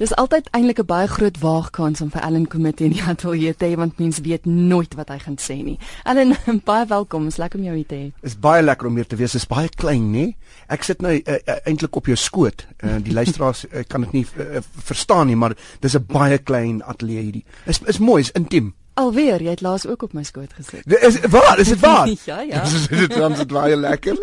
Dis altyd eintlik 'n baie groot waagkans om vir Ellen Committee in die ateljee te hê want mense weet nooit wat hy gaan sê nie. Ellen, baie welkom. Is lekker om jou hier te hê. Is baie lekker om hier te wees. Is baie klein, nê? Ek sit nou uh, uh, eintlik op jou skoot. Uh, die luisteraars uh, kan dit nie uh, verstaan nie, maar dis 'n baie klein ateljee hierdie. Is is mooi, is intiem. Alweer, jy het laas ook op my skoot gesit. Is waar? Is dit waar? ja, ja. dit dan dit baie lekker.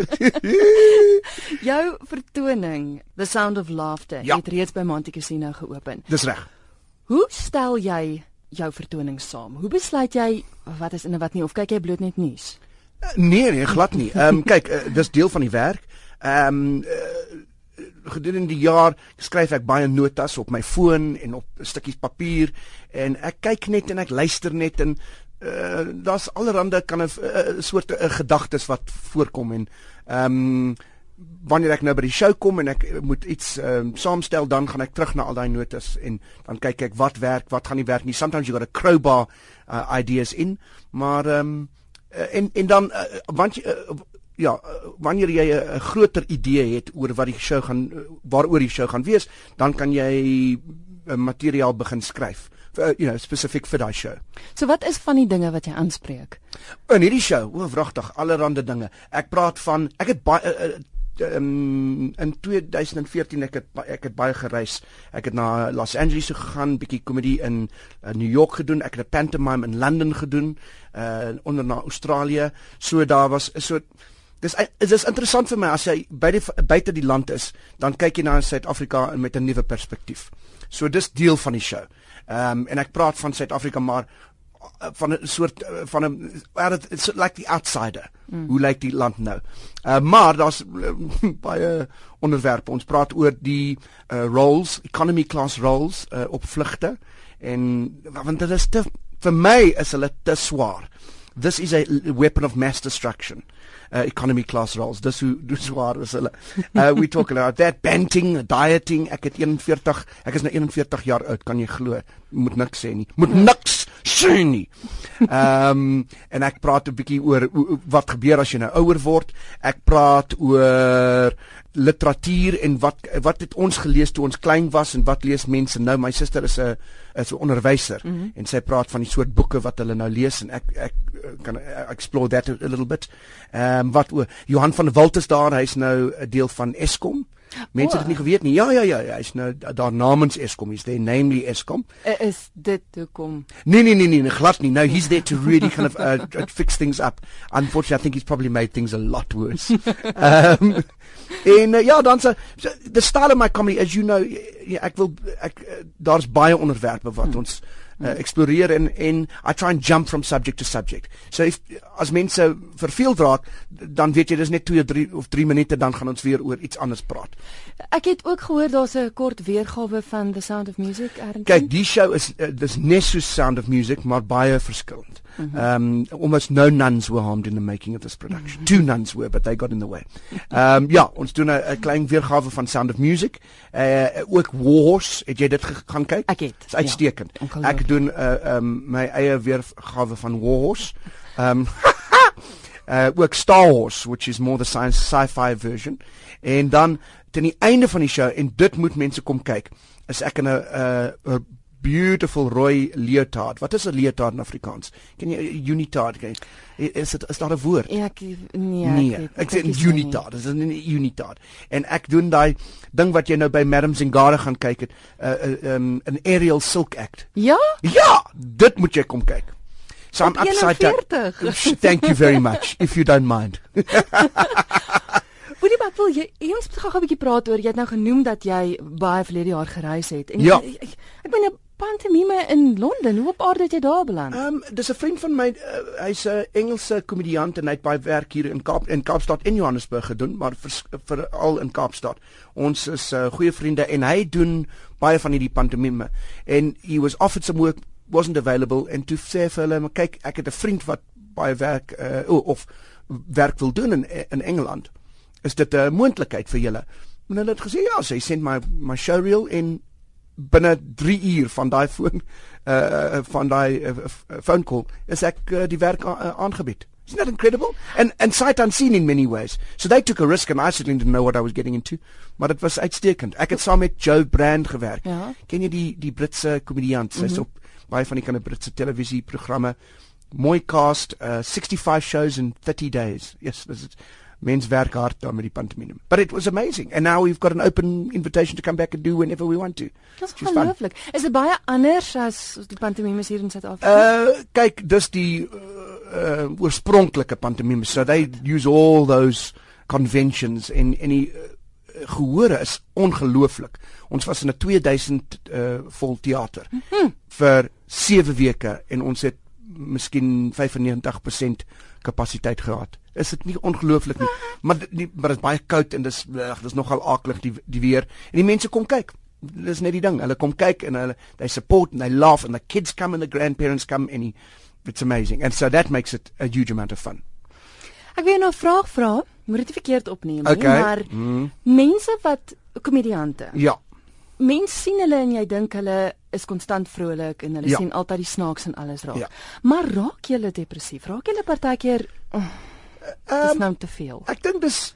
Jou vertoning, The Sound of Laughter, ja. het reeds by Monte Cassino geopen. Dis reg. Hoe stel jy jou vertoning saam? Hoe besluit jy wat is in en wat nie of kyk jy bloot net nuus? Nee, nee, glad nie. Ehm um, kyk, uh, dis deel van die werk. Ehm um, uh, gedurende die jaar skryf ek baie notas op my foon en op stukkies papier en ek kyk net en ek luister net en uh, daar's allerhande kan 'n soort 'n gedagtes wat voorkom en ehm um, wanneer ek nou by die show kom en ek moet iets ehm um, saamstel dan gaan ek terug na al daai notas en dan kyk ek wat werk, wat gaan nie werk nie. Sometimes you got a crowbar uh, ideas in, maar ehm um, en en dan uh, want jy ja, eh, wanneer jy 'n groter idee het oor wat die show gaan eh, waaroor die show gaan wees, dan kan jy eh, materiaal begin skryf vir you know spesifiek vir daai show. So wat is van die dinge wat jy aanspreek? In hierdie show, o, wragtig, allerlei dinge. Ek praat van ek het baie uh, um, in 2014 ek het ek het baie gereis. Ek het na Los Angeles gegaan, bietjie komedie in uh, New York gedoen. Ek het 'n pantomime in Londen gedoen, uh onder na Australië. So daar was 'n soort Dis is interessant vir my as jy by die buite die land is, dan kyk jy na Suid-Afrika met 'n nuwe perspektief. So dis deel van die show. Ehm um, en ek praat van Suid-Afrika maar uh, van 'n soort van 'n it's like the outsider. Mm. Hoe lyk die land nou? Uh, maar daar's uh, baie onderwerpe. Ons praat oor die uh, roles, economy class roles uh, op vlugte en want dit is te vir my is hulle te swaar. This is a weapon of mass destruction uh, economy class roles. Dis hoe dis waar is hulle. Uh we talk about that banting, dieting. Ek het 41, ek is nou 41 jaar oud, kan jy glo? Moet niks sê nie. Moet niks sê nie. Ehm um, en ek praat 'n bietjie oor wat gebeur as jy nou ouer word. Ek praat oor literatuur en wat wat het ons gelees toe ons klein was en wat lees mense nou my suster is 'n is 'n onderwyser mm -hmm. en sy praat van die soort boeke wat hulle nou lees en ek ek kan explore that a, a little bit. Ehm um, wat o Johan van der Walt is daar hy's nou 'n deel van Eskom. Mense het dit nie geweet nie. Ja ja ja, hy's nou daar namens Eskom. He's there namely Eskom. Is dit hoekom? Nee nee nee nee, glad nie. No, he's there to really kind of uh, fix things up. Unfortunately, I think he's probably made things a lot worse. um en uh, ja, dan so, so the style of my comedy as you know, ja, ek wil ek uh, daar's baie onderwerpe wat hmm. ons uh, eksploreer en en I try and jump from subject to subject. So if as mense verveeld raak, dan weet jy dis net 2 of 3 of 3 minute dan gaan ons weer oor iets anders praat. Ek het ook gehoor daar's 'n kort weergawe van The Sound of Music. Kyk, die show is uh, dis net so Sound of Music, maar baie verskillend. Mm-hmm. Um, almost no nuns were harmed in the making of this production. Mm-hmm. Two nuns were, but they got in the way. Um, ja, ons doen 'n klein weergawe van Sound of Music. Uh ook Wars, het jy dit gaan kyk? Ek het. Dis uitstekend. Ja, ek doen 'n uh, um, my eie weergawe van Wars. Um uh ook Star Wars, which is more the science sci-fi version. En dan teen die einde van die show en dit moet mense kom kyk. Is ek in 'n uh beautiful rooi leotard. Wat is 'n leotard in Afrikaans? Ken jy unitard? Ken jy? Is dit is daar 'n woord? Ja, ek nee. Nee, ek, ek, ek sê unitard. Dit is 'n unitard. En ek doen daai ding wat jy nou by Madam Zingare gaan kyk het, 'n uh, uh, um, 'n aerial silk act. Ja? Ja, dit moet jy kom kyk. So I'm upside down. Thank you very much if you don't mind. Hoorie maar wil jy eers gou 'n bietjie praat oor jy het nou genoem dat jy baie verlede jaar gereis het en ja. ek, ek, ek bedoel pantomime in Londen. Hoe op aarde het jy daar beland? Ehm um, dis 'n vriend van my, uh, hy's 'n Engelse komediant en hy het baie werk hier in Kaap in Kaapstad en Johannesburg gedoen, maar veral vir in Kaapstad. Ons is uh, goeie vriende en hy doen baie van hierdie pantomime en he was offered some work wasn't available and to say vir hulle, kyk, ek het 'n vriend wat baie werk uh, of werk wil doen in in Engeland is dit 'n moontlikheid vir julle? En hulle het gesê ja, sy send my my showreel en binne 3 uur van daai foon uh van daai uh, phone call is ek uh, die werk aangebied Isn't that incredible? And and sight unseen in many ways. So they took a risk and I certainly didn't know what I was getting into. Maar dit was uitstekend. Ek het saam met Joe Brand gewerk. Ja. Ken jy die die Britse komediant? Sy's Mhm. op baie van die kind Britse televisieprogramme. Mooi cast, uh 65 shows in 30 days. Yes, this is men's werk hard daar met die pantomime. But it was amazing. And now we've got an open invitation to come back and do whenever we want to. Dis ongelooflik. Is dit baie anders as die pantomimes hier in Suid-Afrika? Uh kyk, dis die uh, uh oorspronklike pantomime. So they use all those conventions en en die uh, gehore is ongelooflik. Ons was in 'n 2000 uh vol teater Mhm. vir 7 weke en ons het miskien 95% kapasiteit gehad. Is dit nie ongelooflik nie? Maar dit nie, maar dit is baie koud en dis dis nogal aaklig die die weer. En die mense kom kyk. Dis net die ding. Hulle kom kyk en hulle they support and they laugh and the kids come and the grandparents come and he, it's amazing. And so that makes it a huge amount of fun. Ek wil nou 'n vraag vra. Moet dit nie verkeerd opneem nie, Okay. maar Mm. mense wat komediante. Ja. Mense sien hulle en jy dink hulle is konstant vrolik en hulle Ja. sien altyd die snaaks en alles raak. Ja. Maar raak jy depressief? Raak jy partykeer oh, dis Um, nou te veel? Ek dink dis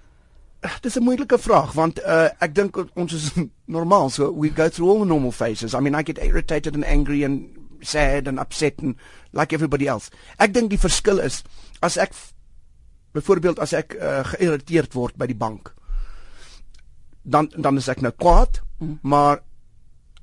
dis 'n moeilike vraag want uh, ek dink ons is normaal so we go through all the normal phases. I mean I get irritated and angry and sad and upset and like everybody else. Ek dink die verskil is as ek byvoorbeeld as ek uh, geïrriteerd word by die bank dan dan is ek nou kwaad, mm. maar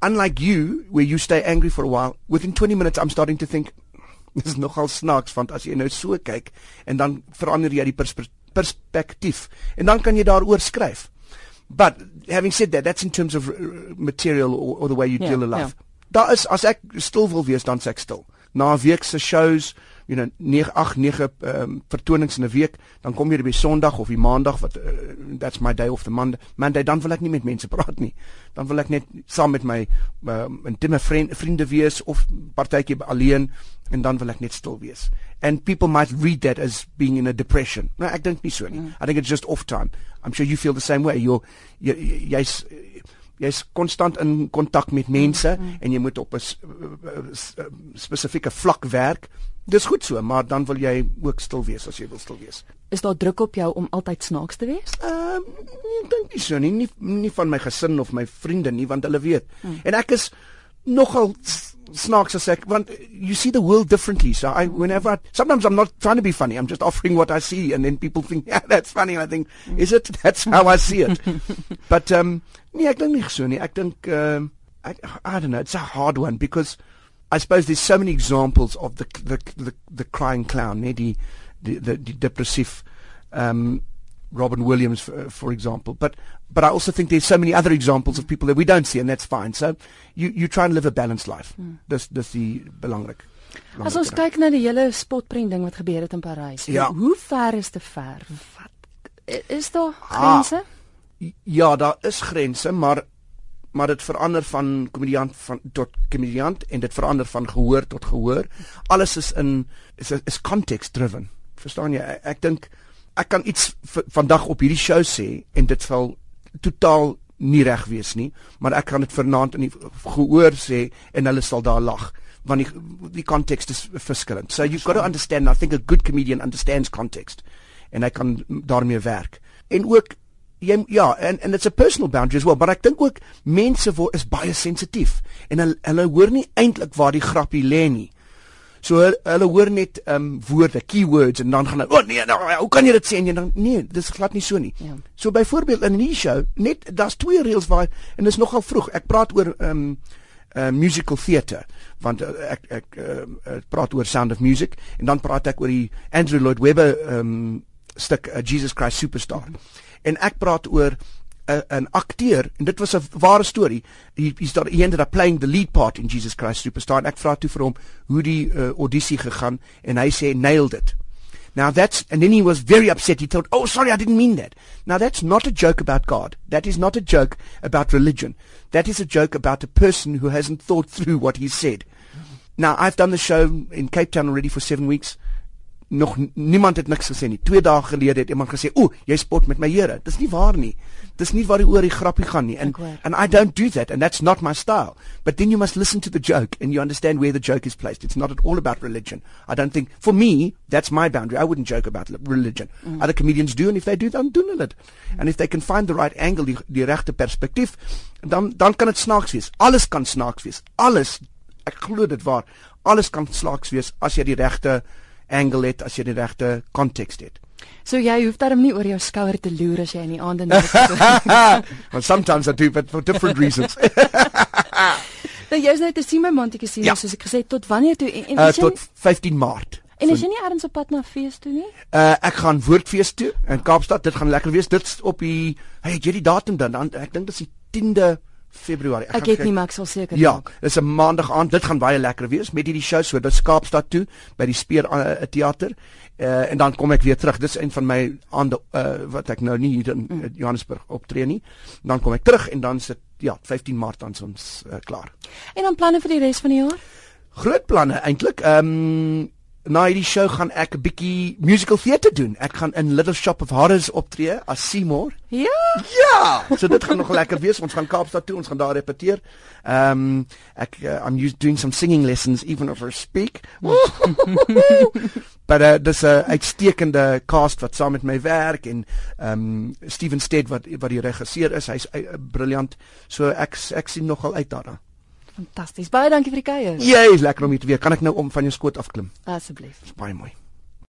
unlike you where you stay angry for a while within 20 minutes I'm starting to think dis nogal snaaks want as jy nou so kyk en dan verander jy die perspe perspektief en dan kan jy daaroor skryf. But having said that that's in terms of uh, material or, or the way you Ja, deal ja. life. Daar is as ek stil wil wees dan sê ek stil. Na 'n week se shows, you know 9 8 9 um, vertonings in 'n week, dan kom jy by Sondag of die Maandag wat uh, that's my day of the Monday. Monday dan wil ek nie met mense praat nie. Dan wil ek net saam met my um, intieme vriend, vriende wees of partytjie alleen en dan wil ek net stil wees. And people might read that as being in a depression. No, ek dink nie so nie. I think it's just off time. I'm sure you feel the same way. You're jy jy's jy's konstant in kontak met mense mm -hmm. en jy moet op 'n s- s- spesifieke vlak werk. Dis goed so, maar dan wil jy ook stil wees as jy wil stil wees. Is daar druk op jou om altyd snaaks te wees? Ehm um, ek dink nie so nie, nie nie van my gesin of my vriende nie want hulle weet. Mm. En ek is nogal snaaks as ek want you see the world differently. So I whenever I, sometimes I'm not trying to be funny. I'm just offering what I see and then people think, "Yeah, that's funny." And I think, "Is it? That's how I see it." but um nee, ek dink nie so nie. Ek dink um I, I don't know, it's a hard one because I suppose there's so many examples of the the the, the crying clown, nee, die die die, die depressief um Robin Williams for, for example but but I also think there's so many other examples of people that we don't see and that's fine so you you try and live a balanced life Hmm. dis dis die belangrik As ons kyk na die hele spotprent ding wat gebeur het in Parys. Ja. Hoe ver is te ver? Wat is daar Ah. grense? ja daar is grense maar maar dit verander van komediant van tot komediant en dit verander van gehoor tot gehoor. Alles is in is is context driven. Verstaan jy? Ek, ek dink ek kan iets vandag op hierdie show sê en dit sal totaal nie reg wees nie maar ek kan dit vanaand in die gehoor sê en hulle sal daar lag want die die context is verskillend. So you've got to understand I think a good comedian understands context en hy kan daarmee werk. En ook jy ja en en it's a personal boundary as well but ek dink ook mense word is baie sensitief en hulle, hulle hoor nie eintlik waar die grappie lê nie. So hulle, hulle hoor net um woorde keywords en dan gaan hulle o oh, nee nou, hoe kan jy dit sê? En dan nee dis glad nie so nie. Ja. so byvoorbeeld in hierdie show net daar's twee reels waar en dis nogal vroeg ek praat oor um uh, musical theatre want uh, ek ek uh, praat oor Sound of Music en dan praat ek oor die Andrew Lloyd Webber um stuk uh, Jesus Christ Superstar en ek praat oor 'n 'n akteur en dit was 'n ware storie he, he started he ended up playing the lead part in Jesus Christ Superstar en ek vra toe vir hom hoe die uh, audisie gegaan en hy sê nailed it Now that's and then he was very upset. He thought, "Oh, sorry, I didn't mean that." Now that's not a joke about God. That is not a joke about religion. That is a joke about a person who hasn't thought through what he said. Now I've done the show in Cape Town already for 7 weeks. Nog niemand het niks gesê nie. 2 dae gelede het iemand gesê, "O, jy spot met my Here." Dis nie waar nie. Dis nie waar die oor die grappie gaan nie. And and I don't do that and that's not my style. But then you must listen to the joke and you understand where the joke is placed. It's not at all about religion. I don't think for me that's my boundary. I wouldn't joke about religion. Mm. Other comedians do and if they do dan doen hulle dit. And if they can find the right angle, die die regte perspektief, dan dan kan dit snaaks wees. Alles kan snaaks wees. Alles ek glo dit waar. Alles kan snaaks wees as jy die regte angle het, as jy die regte konteks het. So jy hoef darm nie oor jou skouer te loer as jy in die aande net. well sometimes I do but for different reasons. nou jy's nou te sien my Montetjie sien ja. soos ek gesê tot wanneer toe en, en uh, tot 15 Maart. En is jy nie ergens op pad na fees toe nie? Uh ek gaan woordfees toe in Kaapstad. Dit gaan lekker wees. Dit op die hey, jy die datum dan, dan ek dink dit is die 10de Februarie. Ek, ek het nie maar ek sal seker Ja, dis 'n maandag aand. Dit gaan baie lekker wees met hierdie show so dit Kaapstad toe by die Speer uh, teater. Uh, en dan kom ek weer terug. Dis een van my aande uh, wat ek nou nie hier in mm. Johannesburg optree nie. Dan kom ek terug en dan sit ja, 15 Maart dan ons uh, klaar. En dan planne vir die res van die jaar? Groot planne eintlik. Ehm um, na hierdie show gaan ek 'n bietjie musical theatre doen. Ek gaan in Little Shop of Horrors optree as Seymour. Ja. Ja. So dit gaan nog lekker wees. Ons gaan Kaapstad toe, ons gaan daar repeteer. Ehm um, ek uh, I'm used doing some singing lessons even if I speak. But uh, dis 'n uitstekende cast wat saam met my werk en ehm um, Steven Stead wat wat die regisseur is. Hy's uh, briljant. So ek ek sien nogal uit daarna. Fantasties. Baie dankie vir die kuier. Jy is lekker om hier te wees. Kan ek nou om van jou skoot afklim? Asseblief. Baie mooi.